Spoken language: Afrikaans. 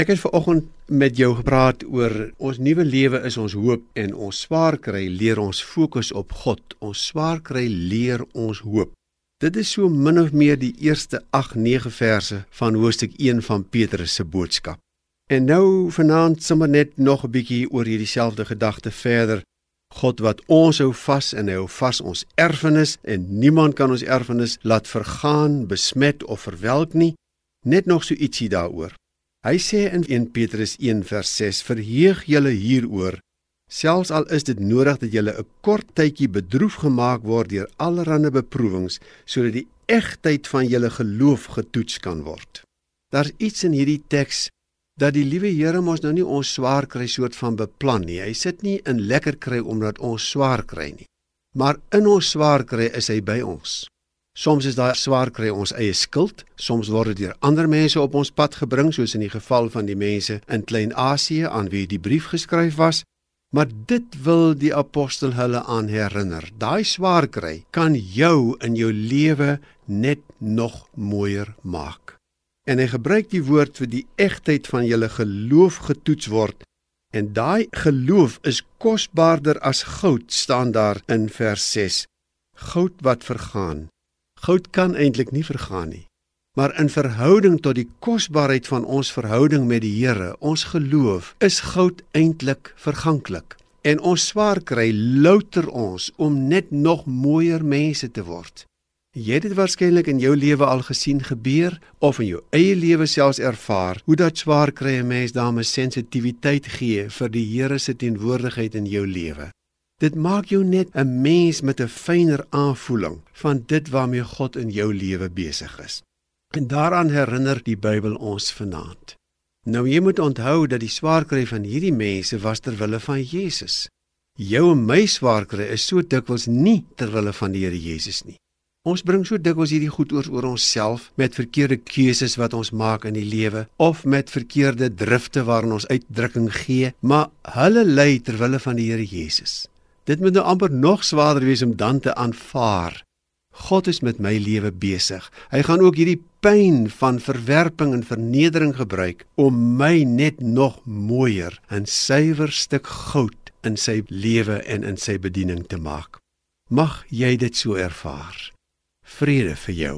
Ek het vanoggend met jou gepraat oor ons nuwe lewe is ons hoop en ons swaar kry leer ons fokus op God. Ons swaar kry leer ons hoop. Dit is so min of meer die eerste 8-9 verse van hoofstuk 1 van Petrus se boodskap. En nou vanaand sommer net nog 'n bietjie oor hierdie selfde gedagte verder. God wat ons hou vas en hy hou vas ons erfenis en niemand kan ons erfenis laat vergaan, besmet of verwelk nie. Net nog so ietsie daaroor. Hy sê in 1 Petrus 1 vers 6: "Verheug julle hieroor, selfs al is dit nodig dat julle 'n kort tydjie bedroef gemaak word deur allerlei beproewings, sodat die egtheid van julle geloof getoets kan word." Daar's iets in hierdie teks dat die liewe Here mos nou nie ons swaar kry soort van beplan nie. Hy sit nie in lekker kry omdat ons swaar kry nie. Maar in ons swaar kry is hy by ons. Soms is daar swaar kry ons eie skuld, soms word dit deur ander mense op ons pad gebring, soos in die geval van die mense in Klein-Asië aan wie die brief geskryf was. Maar dit wil die apostel hulle aan herinner. Daai swaar kry kan jou in jou lewe net nog mooier maak. En hy gebruik die woord vir die egtheid van julle geloof getoets word. En daai geloof is kosbaarder as goud, staan daar in vers 6. Goud wat vergaan, Goud kan eintlik nie vergaan nie. Maar in verhouding tot die kosbaarheid van ons verhouding met die Here, ons geloof, is goud eintlik verganklik. En ons swaar kry louter ons om net nog mooier mense te word. Jy het dit waarskynlik in jou lewe al gesien gebeur of in jou eie lewe selfs ervaar hoe dat swaar kry 'n mens daarmee sensitiwiteit gee vir die Here se teenwoordigheid in jou lewe. Dit maak jou net 'n mens met 'n fyner aanvoeling van dit waarmee God in jou lewe besig is. En daaraan herinner die Bybel ons vanaand. Nou jy moet onthou dat die swaarkry van hierdie mense was ter wille van Jesus. Jou en my swaarkry is so dikwels nie ter wille van die Here Jesus nie. Ons bring so dikwels hierdie goed oor oor onsself met verkeerde keuses wat ons maak in die lewe of met verkeerde drifte waarin ons uitdrukking gee, maar hulle lei ter wille van die Here Jesus. Dit moet nou amper nog swaarder wees om dan te aanvaar. God is met my lewe besig. Hy gaan ook hierdie pyn van verwerping en vernedering gebruik om my net nog mooier en suiwer stuk goud in sy lewe en in sy bediening te maak. Mag jy dit so ervaar. Vrede vir jou.